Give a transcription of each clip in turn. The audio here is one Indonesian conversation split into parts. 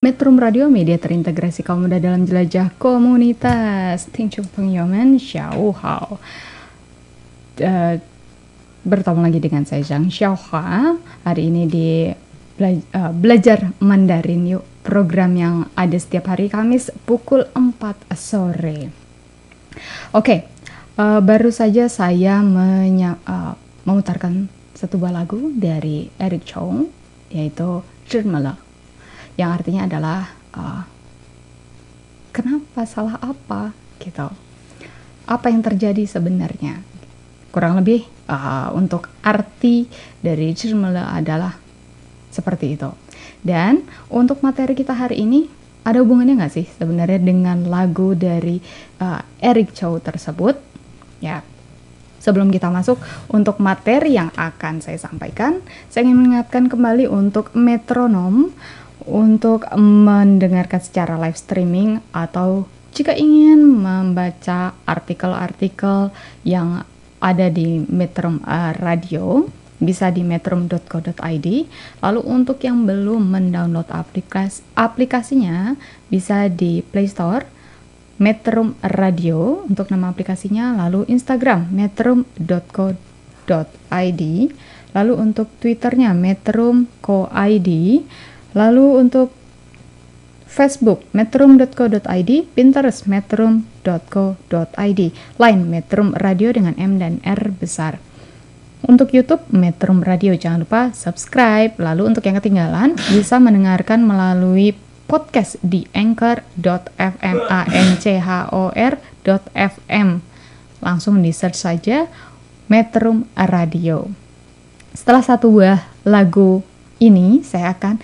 Metro Radio Media terintegrasi kaum muda dalam jelajah komunitas. Tingcung Pengyoman Xiao Hao. Uh, bertemu lagi dengan saya Zhang Xiaohua hari ini di bela uh, eh, belajar Mandarin yuk program yang ada setiap hari Kamis pukul 4 sore. Oke, okay, uh, baru saja saya menya uh, memutarkan satu buah lagu dari Eric Chong yaitu Jermala yang artinya adalah uh, kenapa salah apa gitu. Apa yang terjadi sebenarnya? Kurang lebih uh, untuk arti dari Cirmela adalah seperti itu. Dan untuk materi kita hari ini ada hubungannya nggak sih sebenarnya dengan lagu dari uh, Eric Chow tersebut? Ya. Sebelum kita masuk untuk materi yang akan saya sampaikan, saya ingin mengingatkan kembali untuk metronom untuk mendengarkan secara live streaming atau jika ingin membaca artikel-artikel yang ada di Metrum uh, Radio bisa di metrum.co.id. Lalu untuk yang belum mendownload aplikasi aplikasinya bisa di Play Store Metrum Radio untuk nama aplikasinya, lalu Instagram metrum.co.id, lalu untuk Twitternya metrum.co.id, lalu untuk Facebook metrum.co.id, Pinterest metrum.co.id, Line Metrum Radio dengan M dan R besar. Untuk YouTube Metrum Radio jangan lupa subscribe. Lalu untuk yang ketinggalan bisa mendengarkan melalui podcast di anchor.fm anchor.fm langsung di search saja Metrum Radio. Setelah satu buah lagu ini saya akan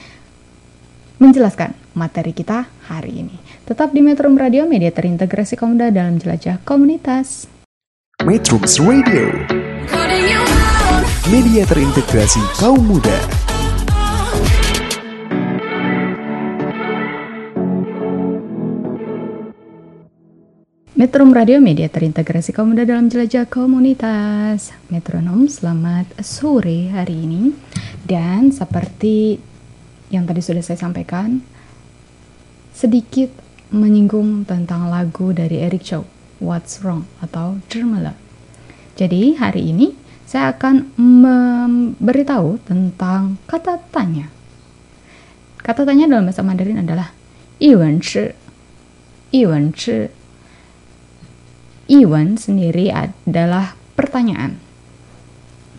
menjelaskan materi kita hari ini. Tetap di Metrum Radio, media terintegrasi kaum muda dalam jelajah komunitas. Metrums Radio Media terintegrasi kaum muda Metrum Radio Media terintegrasi kaum muda dalam jelajah komunitas. Metronom, selamat sore hari ini. Dan seperti yang tadi sudah saya sampaikan, sedikit menyinggung tentang lagu dari Eric Chow, What's Wrong atau Jermela. Jadi hari ini saya akan memberitahu tentang kata tanya. Kata tanya dalam bahasa Mandarin adalah Iwen Chi. Iwen Chi. Iwen sendiri adalah pertanyaan.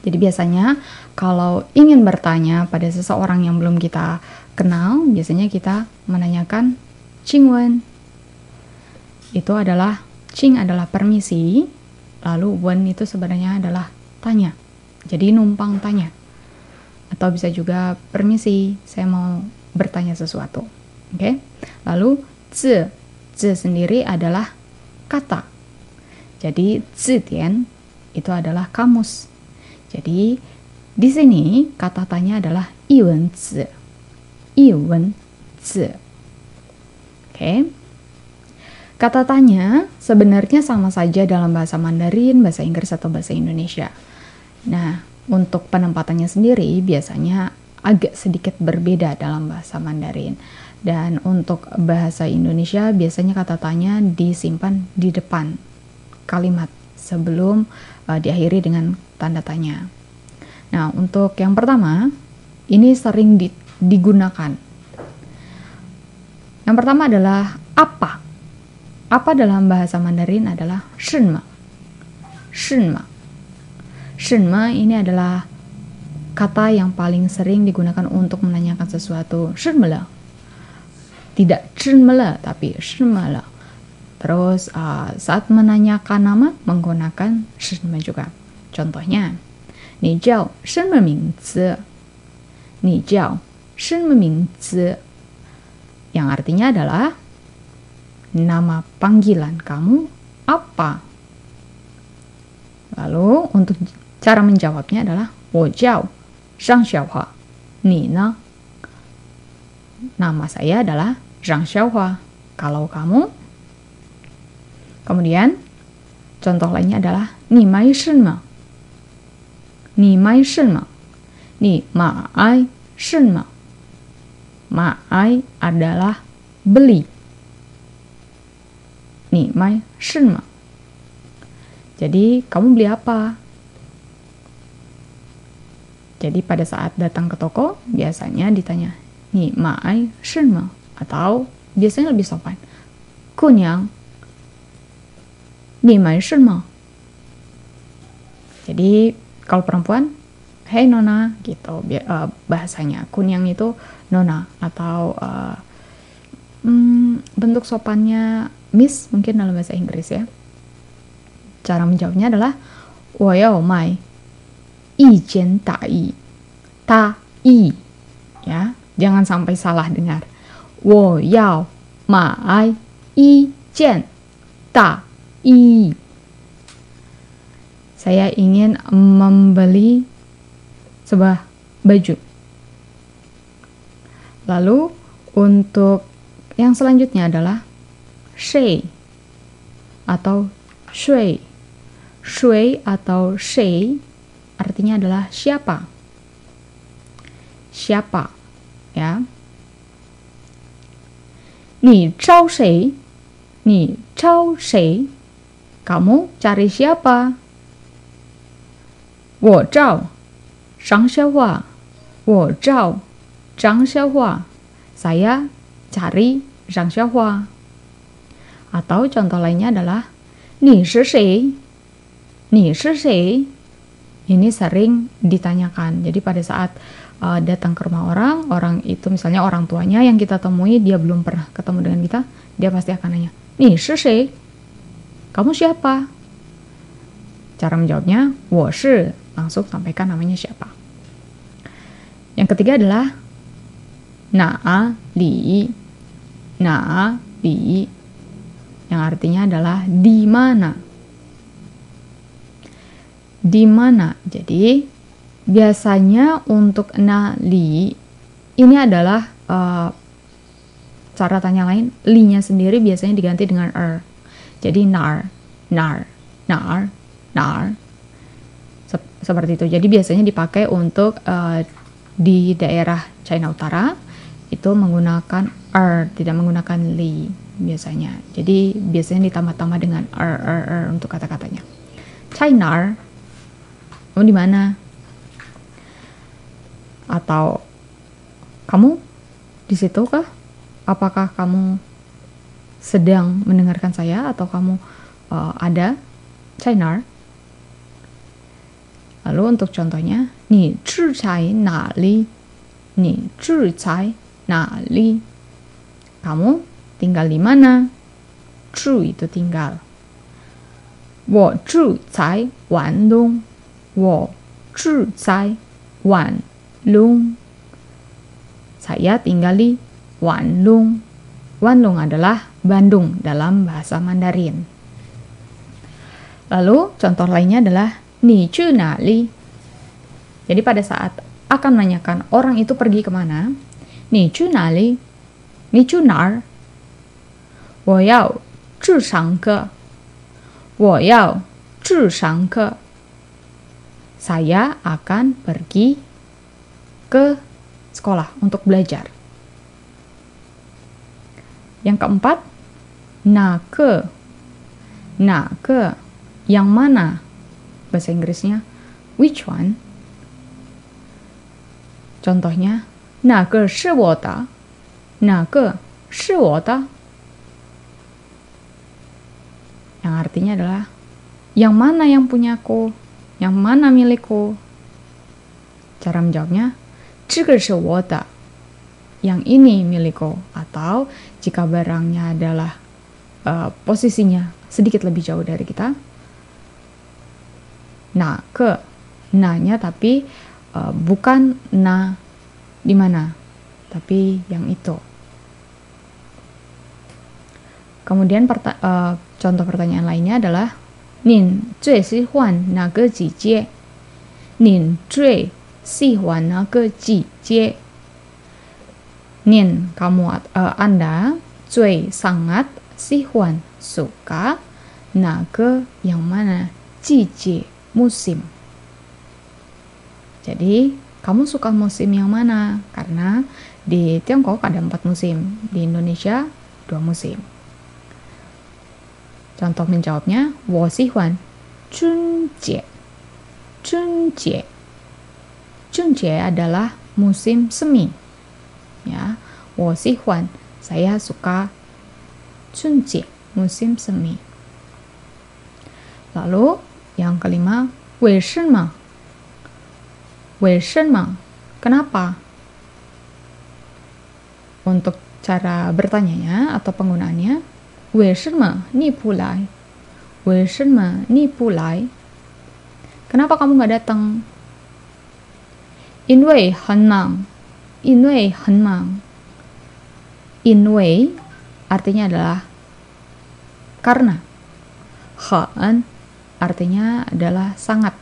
Jadi biasanya kalau ingin bertanya pada seseorang yang belum kita kenal, biasanya kita menanyakan Wen. Itu adalah Cing adalah permisi, lalu Wen itu sebenarnya adalah tanya. Jadi numpang tanya. Atau bisa juga permisi, saya mau bertanya sesuatu. Oke. Lalu zi, zi sendiri adalah kata. Jadi zitian itu adalah kamus. Jadi di sini kata tanya adalah iwen zi. Iwen zi. Oke. Kata tanya sebenarnya sama saja dalam bahasa Mandarin, bahasa Inggris atau bahasa Indonesia. Nah, untuk penempatannya sendiri biasanya agak sedikit berbeda dalam bahasa Mandarin. Dan untuk bahasa Indonesia biasanya kata tanya disimpan di depan kalimat sebelum uh, diakhiri dengan tanda tanya. Nah, untuk yang pertama, ini sering di, digunakan. Yang pertama adalah apa. Apa dalam bahasa Mandarin adalah shenma. Shenma. Shenma ini adalah kata yang paling sering digunakan untuk menanyakan sesuatu. Shenmela. Tidak shenmela, tapi shenmela. Terus uh, saat menanyakan nama menggunakan 什么 juga. Contohnya, 你叫什么名字?你叫什么名字? Yang artinya adalah nama panggilan kamu apa? Lalu untuk cara menjawabnya adalah 我叫张小华，你呢？Nama saya adalah Zhang Xiaohua. Kalau kamu? Kemudian contoh lainnya adalah 你买什么？ 你买什么？你买什么？买 adalah beli. 你买什么？Jadi kamu beli apa? Jadi pada saat datang ke toko biasanya ditanya, "Ni mai shenme?" atau biasanya lebih sopan, "Kunyang, ni mai shenme?" Jadi kalau perempuan, hey Nona gitu. Uh, bahasanya. Kunyang itu Nona atau uh, hmm, bentuk sopannya Miss mungkin dalam bahasa Inggris ya. Cara menjawabnya adalah Woyo mai. Ijen tai. Tai ya jangan sampai salah dengar. Wo yao mai ijen tai saya ingin membeli sebuah baju. Lalu untuk yang selanjutnya adalah she atau shui. Shui atau she artinya adalah siapa. Siapa, ya. Ni chao shui, Ni chao shui, Kamu cari siapa? 我找张小华。我找张小华。Saya cari Zhang Xiaohua. Atau contoh lainnya adalah 你是谁？你是谁？Ini sering ditanyakan. Jadi pada saat uh, datang ke rumah orang, orang itu misalnya orang tuanya yang kita temui dia belum pernah ketemu dengan kita, dia pasti akan nanya, "Nih, shi Kamu siapa?" Cara menjawabnya, 我是 langsung sampaikan namanya siapa. Yang ketiga adalah na li na li yang artinya adalah di mana di mana. Jadi biasanya untuk nali ini adalah uh, cara tanya lain. Li-nya sendiri biasanya diganti dengan er. Jadi nar, nar, nar, nar. Sep- seperti itu. Jadi biasanya dipakai untuk uh, di daerah China Utara itu menggunakan er, tidak menggunakan li biasanya. Jadi biasanya ditambah-tambah dengan er, er, er untuk kata-katanya. China kamu di mana? Atau kamu di situ kah? Apakah kamu sedang mendengarkan saya atau kamu uh, ada China? Lalu untuk contohnya, ni zhi cai na li? Ni zhi cai na li? Kamu tinggal di mana? Zhu itu tinggal. Wo zhu cai wan dong. Wo zhu cai wan lung. Saya tinggal di wan lung. Wan adalah Bandung dalam bahasa Mandarin. Lalu contoh lainnya adalah ni chu na li. Jadi pada saat akan menanyakan orang itu pergi ke mana, ni chu na li, ni chu nar, wo yao zhi shang ke, wo yao zhi shang ke. Saya akan pergi ke sekolah untuk belajar. Yang keempat, na ke, nake. Nake, yang mana? bahasa Inggrisnya which one? Contohnya, na ge shi wo? Na shi? Yang artinya adalah yang mana yang punya aku Yang mana milikku? Cara menjawabnya, ce ge. Yang ini milikku atau jika barangnya adalah uh, posisinya sedikit lebih jauh dari kita, na ke nanya tapi uh, bukan na. Di mana? Tapi yang itu. Kemudian perta uh, contoh pertanyaan lainnya adalah nin cuy si huan na ge ji jie nin cuy si huan na ge ji jie nin kamu uh, anda cuy sangat si huan suka na ke yang mana? Ji jie musim. Jadi, kamu suka musim yang mana? Karena di Tiongkok ada empat musim, di Indonesia dua musim. Contoh menjawabnya, 我喜欢春节。春节。春节 adalah musim semi. Ya, 我喜欢 saya suka 春节 musim semi. Lalu yang kelima, 为什么？为什么？Kenapa? Untuk cara bertanyanya atau penggunaannya, 为什么你不来？为什么你不来？Kenapa kamu nggak datang? 因为很忙，因为很忙。因为 artinya adalah karena. 很 artinya adalah sangat.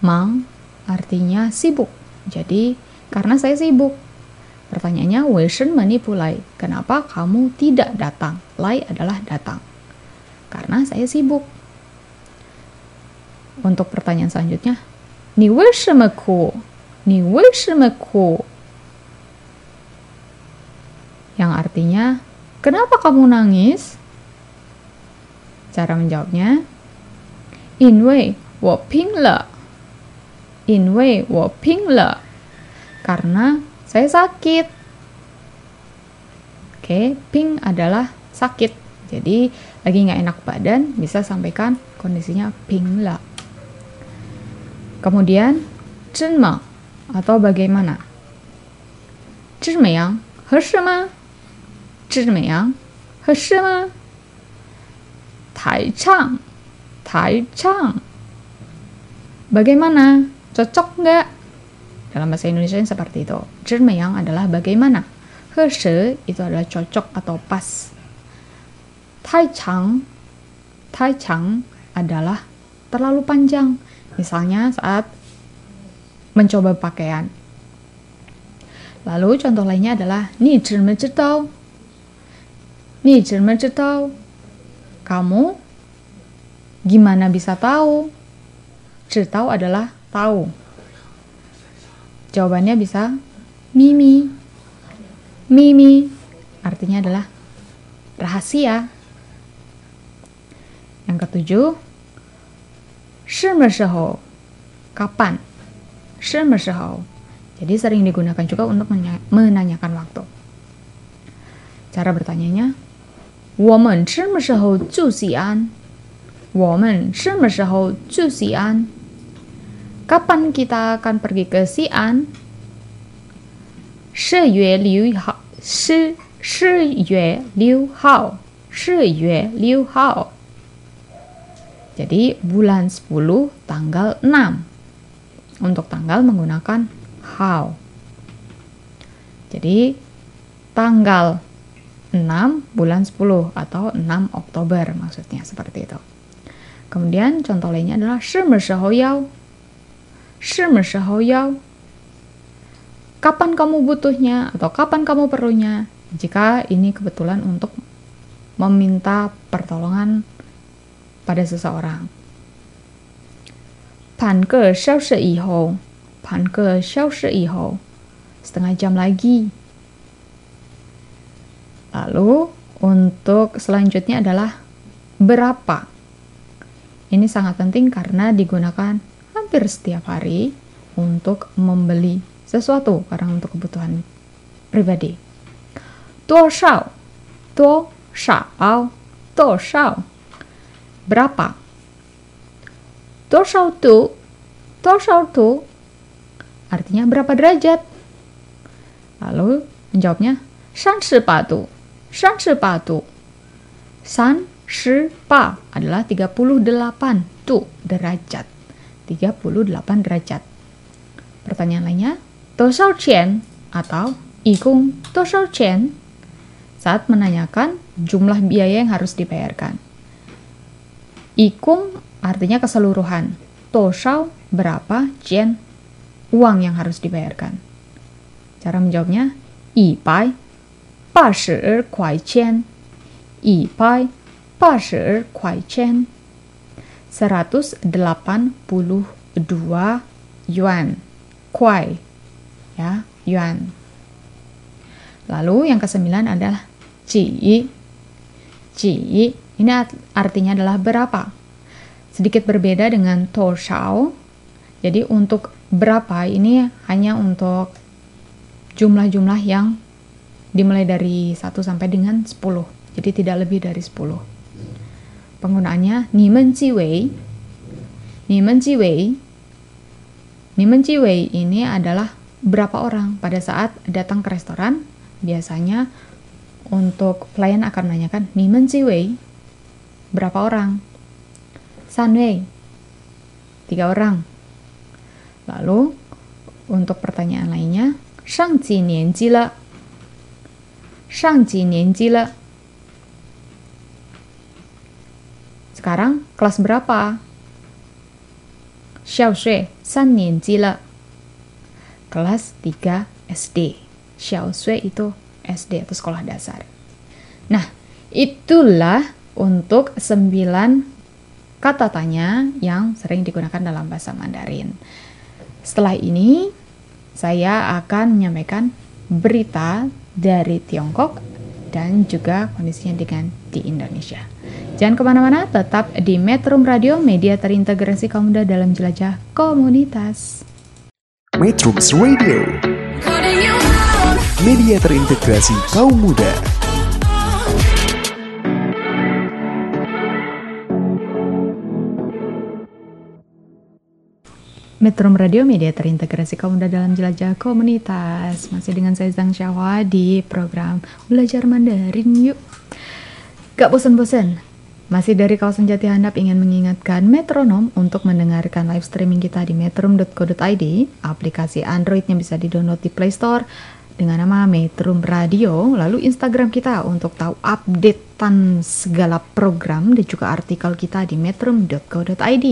Mang artinya sibuk. Jadi karena saya sibuk. Pertanyaannya, Weishen manipulai. Kenapa kamu tidak datang? Lai adalah datang. Karena saya sibuk. Untuk pertanyaan selanjutnya, Ni ku? Ni ku? Yang artinya, kenapa kamu nangis? Cara menjawabnya, 因为我拼了。因为我拼了。Karena saya sakit. Oke, ping adalah sakit. Jadi lagi nggak enak badan, bisa sampaikan kondisinya ping lah. Kemudian, 真吗 atau bagaimana? 这怎么样？合适吗？这怎么样？合适吗？台唱， 台唱。Bagaimana? Cocok nggak? Dalam bahasa Indonesia seperti itu. Zhenmeyang adalah bagaimana. Heshe itu adalah cocok atau pas. Taichang, Taichang adalah terlalu panjang. Misalnya saat mencoba pakaian. Lalu contoh lainnya adalah ni zhenmezhidao. Ni zhenmezhidao. Kamu gimana bisa tahu? Zhidao adalah tahu. Jawabannya bisa Mimi. Mimi artinya adalah rahasia. Yang ketujuh, 什么时候 kapan? 什么时候 Jadi sering digunakan juga untuk menanyakan waktu. Cara bertanyanya, 我们什么时候住西安？ 我们什么时候住西安？Kapan kita akan pergi ke Xi'an? 四月六号，四四月六号，四月六号。Jadi bulan 10 tanggal 6. Untuk tanggal menggunakan how. Jadi tanggal 6 bulan 10 atau 6 Oktober maksudnya seperti itu. Kemudian contoh lainnya adalah 什么时候要什么时候要 Kapan kamu butuhnya atau kapan kamu perlunya jika ini kebetulan untuk meminta pertolongan pada seseorang. 半个小时以后，半个小时以后，setengah jam lagi. Lalu untuk selanjutnya adalah berapa. Ini sangat penting karena digunakan hampir setiap hari untuk membeli sesuatu karena untuk kebutuhan pribadi. Tuoshao, tuoshao, tuoshao. Berapa? Tuoshao tu, tuoshao tu. Artinya berapa derajat? Lalu menjawabnya, san shi patu, san patu. San Shi pa adalah 38 tu derajat. 38 derajat. Pertanyaan lainnya, tosao Chen atau ikung total cien saat menanyakan jumlah biaya yang harus dibayarkan. Ikung artinya keseluruhan. total berapa Chen uang yang harus dibayarkan. Cara menjawabnya, Ipai, pai, ba shi kuai pai Pasir Kuaichen 182 yuan. Kwai ya yuan. Lalu yang kesembilan adalah Ji Ji ini artinya adalah berapa? Sedikit berbeda dengan To jadi untuk berapa ini hanya untuk jumlah-jumlah yang dimulai dari 1 sampai dengan 10 jadi tidak lebih dari 10 penggunaannya ni men ji wei. Ni men ji wei. Ni men ji wei ini adalah berapa orang pada saat datang ke restoran biasanya untuk pelayan akan menanyakan ni men ji wei. Berapa orang? San wei. Tiga orang. Lalu untuk pertanyaan lainnya, shang ji nian ji le. Shang ji nian ji le Sekarang kelas berapa? Xiao Shui, San Nian Jila. Kelas 3 SD. Xiao Shui itu SD atau sekolah dasar. Nah, itulah untuk 9 kata tanya yang sering digunakan dalam bahasa Mandarin. Setelah ini, saya akan menyampaikan berita dari Tiongkok dan juga kondisinya dengan di Indonesia. Jangan ke mana-mana, tetap di Metro Radio, media terintegrasi kaum muda dalam jelajah komunitas. Metro Radio, media terintegrasi kaum muda. Metro Radio Media terintegrasi kaum muda dalam jelajah komunitas. Masih dengan saya Zhang Xiaohua di program Belajar Mandarin Yuk. Gak bosan-bosan? Masih dari kawasan Jati Handap ingin mengingatkan metronom untuk mendengarkan live streaming kita di metrum.co.id. Aplikasi Androidnya bisa di-download di Play Store dengan nama Metrum Radio, lalu Instagram kita untuk tahu updatean segala program dan juga artikel kita di metrum.co.id.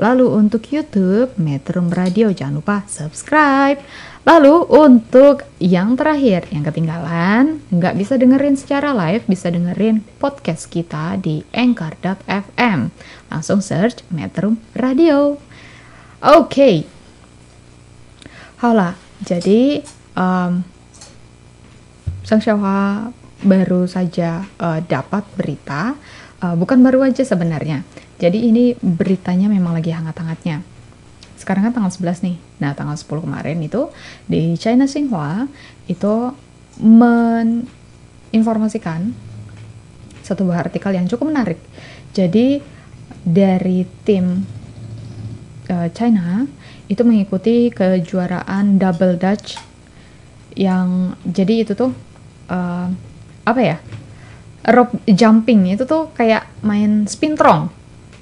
Lalu untuk YouTube, Metrum Radio, jangan lupa subscribe. Lalu untuk yang terakhir, yang ketinggalan, nggak bisa dengerin secara live, bisa dengerin podcast kita di anchor.fm. Langsung search Metrum Radio. Oke. Okay. Halo, jadi um, Sang Xiaohua baru saja uh, dapat berita, uh, bukan baru aja sebenarnya. Jadi ini beritanya memang lagi hangat-hangatnya. Sekarang kan tanggal 11 nih. Nah, tanggal 10 kemarin itu di China Xinhua itu meninformasikan satu buah artikel yang cukup menarik. Jadi dari tim uh, China itu mengikuti kejuaraan double dutch yang jadi itu tuh uh, apa ya rope jumping itu tuh kayak main spintrong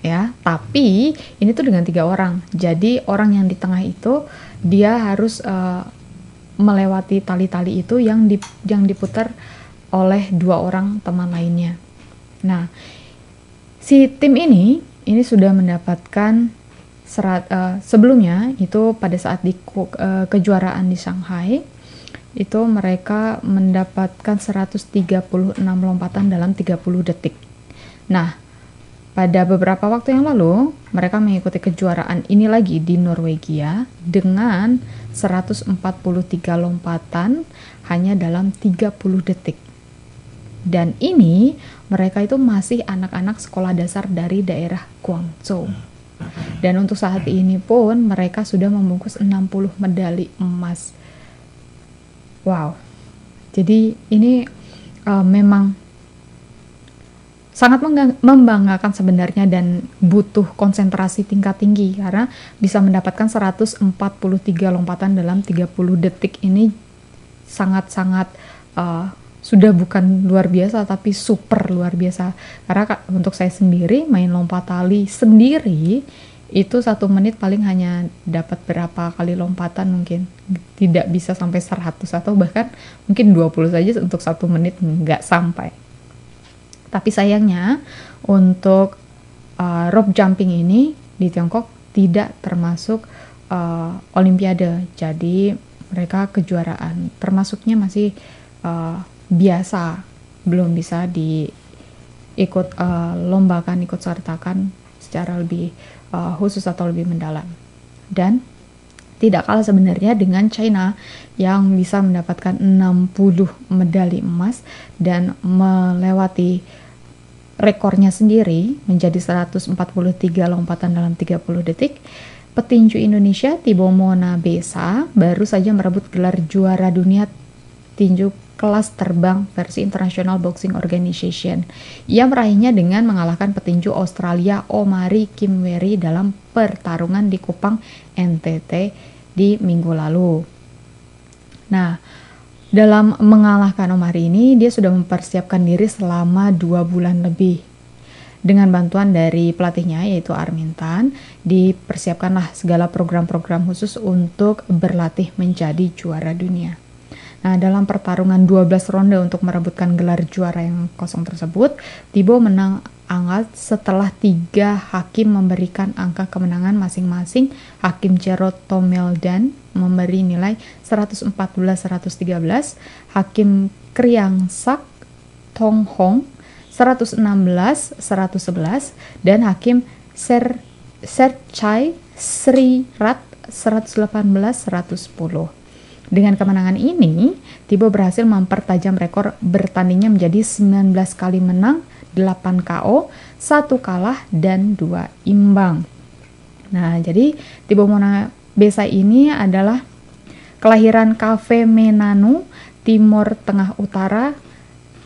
ya. Tapi ini tuh dengan tiga orang. Jadi orang yang di tengah itu dia harus uh, melewati tali-tali itu yang di, yang diputar oleh dua orang teman lainnya. Nah si tim ini ini sudah mendapatkan serat uh, sebelumnya itu pada saat di uh, kejuaraan di Shanghai itu mereka mendapatkan 136 lompatan dalam 30 detik. Nah, pada beberapa waktu yang lalu, mereka mengikuti kejuaraan ini lagi di Norwegia dengan 143 lompatan hanya dalam 30 detik. Dan ini mereka itu masih anak-anak sekolah dasar dari daerah Guangzhou. Dan untuk saat ini pun mereka sudah membungkus 60 medali emas wow jadi ini uh, memang sangat membanggakan sebenarnya dan butuh konsentrasi tingkat tinggi karena bisa mendapatkan 143 lompatan dalam 30 detik ini. Sangat-sangat uh, sudah bukan luar biasa tapi super luar biasa. Karena untuk saya sendiri main lompat tali sendiri itu satu menit paling hanya dapat berapa kali lompatan mungkin. Tidak bisa sampai 100 atau bahkan mungkin 20 saja untuk satu menit nggak sampai tapi sayangnya untuk uh, rope jumping ini di Tiongkok tidak termasuk uh, Olimpiade. Jadi mereka kejuaraan termasuknya masih uh, biasa, belum bisa diikut uh, lombakan, ikut sertakan secara lebih uh, khusus atau lebih mendalam. Dan tidak kalah sebenarnya dengan China yang bisa mendapatkan 60 medali emas dan melewati rekornya sendiri menjadi 143 lompatan dalam 30 detik. Petinju Indonesia Tibo Mona Besa baru saja merebut gelar juara dunia tinju kelas terbang versi International Boxing Organization. Ia meraihnya dengan mengalahkan petinju Australia Omari Kimweri dalam pertarungan di Kupang NTT di minggu lalu. Nah, dalam mengalahkan Omari ini, dia sudah mempersiapkan diri selama dua bulan lebih. Dengan bantuan dari pelatihnya, yaitu Armintan, dipersiapkanlah segala program-program khusus untuk berlatih menjadi juara dunia. Nah, dalam pertarungan 12 ronde untuk merebutkan gelar juara yang kosong tersebut, Tibo menang angkat setelah tiga hakim memberikan angka kemenangan masing-masing. Hakim Jerot Tomeldan memberi nilai 114-113, Hakim Kriang Sak Tong Hong 116-111, dan Hakim Ser Serchai Sri Rat 118-110. Dengan kemenangan ini, Tibo berhasil mempertajam rekor bertandingnya menjadi 19 kali menang, 8 KO, 1 kalah, dan 2 imbang. Nah, jadi Tibo Mona Besa ini adalah kelahiran Cafe Menanu, Timur Tengah Utara,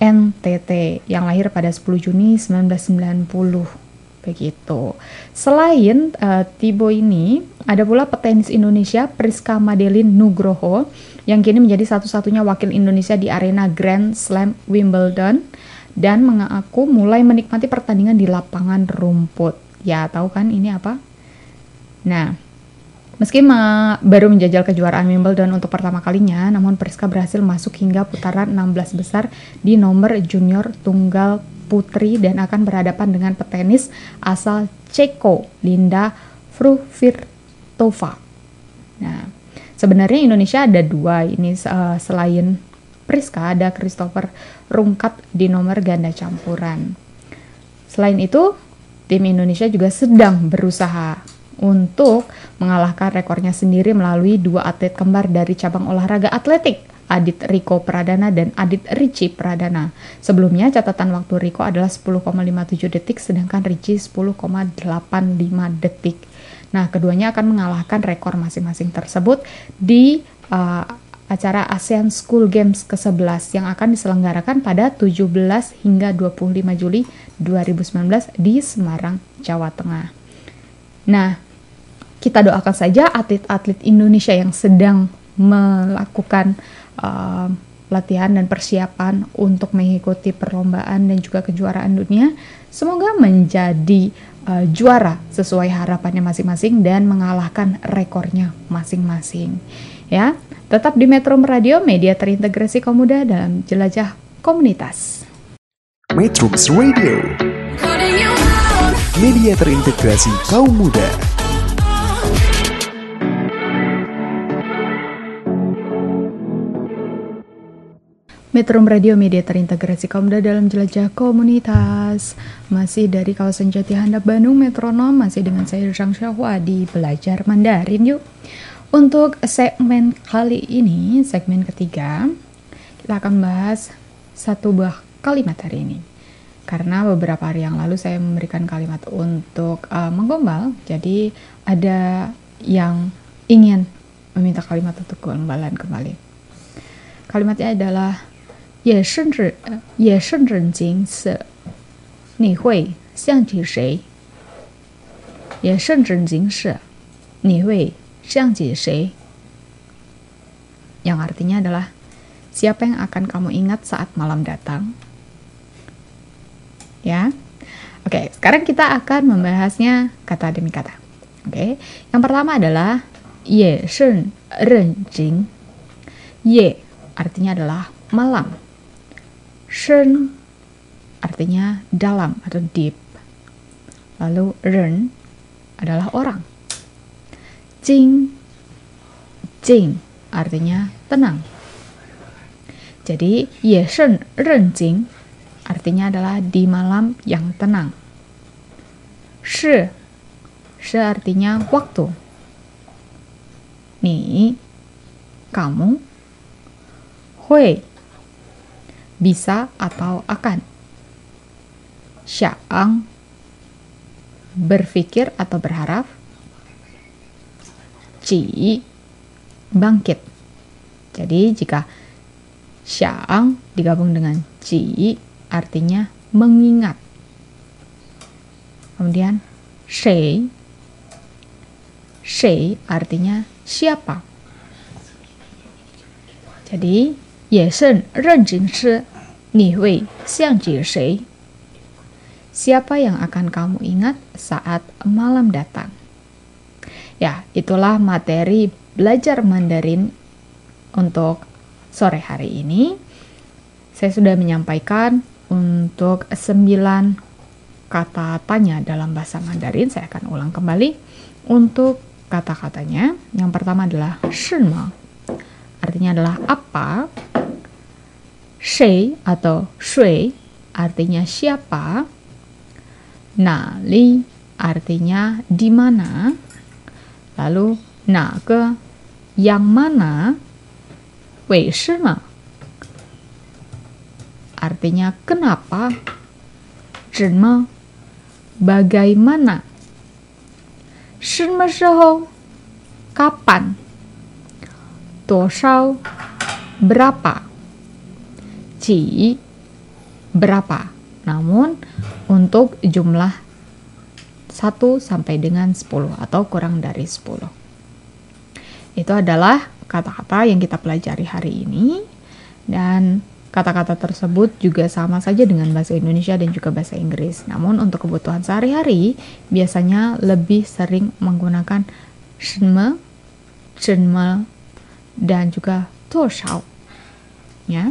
NTT, yang lahir pada 10 Juni 1990 begitu. Selain uh, Tibo ini, ada pula petenis Indonesia Priska Madeline Nugroho yang kini menjadi satu-satunya wakil Indonesia di arena Grand Slam Wimbledon dan mengaku mulai menikmati pertandingan di lapangan rumput. Ya, tahu kan ini apa? Nah, meski ma baru menjajal kejuaraan Wimbledon untuk pertama kalinya, namun Priska berhasil masuk hingga putaran 16 besar di nomor junior tunggal putri dan akan berhadapan dengan petenis asal Ceko, Linda Fruvirtova. Nah, sebenarnya Indonesia ada dua ini uh, selain Priska ada Christopher Rungkat di nomor ganda campuran. Selain itu, tim Indonesia juga sedang berusaha untuk mengalahkan rekornya sendiri melalui dua atlet kembar dari cabang olahraga atletik Adit Riko Pradana dan Adit Ricci Pradana. Sebelumnya catatan waktu Riko adalah 10,57 detik sedangkan Ricci 10,85 detik. Nah, keduanya akan mengalahkan rekor masing-masing tersebut di uh, acara ASEAN School Games ke-11 yang akan diselenggarakan pada 17 hingga 25 Juli 2019 di Semarang, Jawa Tengah. Nah, kita doakan saja atlet-atlet Indonesia yang sedang melakukan uh, latihan dan persiapan untuk mengikuti perlombaan dan juga kejuaraan dunia. Semoga menjadi uh, juara sesuai harapannya masing-masing dan mengalahkan rekornya masing-masing. Ya, tetap di Metro Radio, media terintegrasi kaum muda dalam jelajah komunitas. Metro Radio, media terintegrasi kaum muda. Metro Radio Media terintegrasi kaum muda dalam jelajah komunitas. Masih dari kawasan Jati Handap Bandung Metronom, masih dengan saya Zhang Xiaohua di Belajar Mandarin yuk. Untuk segmen kali ini, segmen ketiga, kita akan bahas satu buah kalimat hari ini. Karena beberapa hari yang lalu saya memberikan kalimat untuk uh, menggombal, jadi ada yang ingin meminta kalimat untuk gombalan kembali. Kalimatnya adalah 也甚至也甚至惊是，你会想起谁？也甚至惊是，你会想起谁？Yang artinya adalah siapa yang akan kamu ingat saat malam datang? Ya, oke. Sekarang kita akan membahasnya kata demi kata. Oke, yang pertama adalah ye shen ren jing. Ye artinya adalah malam shen artinya dalam atau deep. Lalu ren adalah orang. Jing, jing artinya tenang. Jadi ye shen ren jing artinya adalah di malam yang tenang. Shi, shi artinya waktu. Ni, kamu, hui, bisa atau akan. Sya'ang, berpikir atau berharap. Ci, bangkit. Jadi jika sya'ang digabung dengan ci artinya mengingat. Kemudian shay shay artinya siapa. Jadi, 也是认真吃， Nih Wei, Xiang Siapa yang akan kamu ingat saat malam datang? Ya, itulah materi belajar Mandarin untuk sore hari ini. Saya sudah menyampaikan untuk sembilan kata tanya dalam bahasa Mandarin. Saya akan ulang kembali untuk kata-katanya. Yang pertama adalah shima. Artinya adalah apa? Shui atau shui artinya siapa? Nali artinya di mana? Lalu naga yang mana? Wei shima artinya kenapa? Zhenme bagaimana? Shima kapan? Toshao berapa? Ji berapa? Namun untuk jumlah 1 sampai dengan 10 atau kurang dari 10. Itu adalah kata-kata yang kita pelajari hari ini dan kata-kata tersebut juga sama saja dengan bahasa Indonesia dan juga bahasa Inggris. Namun untuk kebutuhan sehari-hari biasanya lebih sering menggunakan shenme, shenme dan juga toshao. Ya.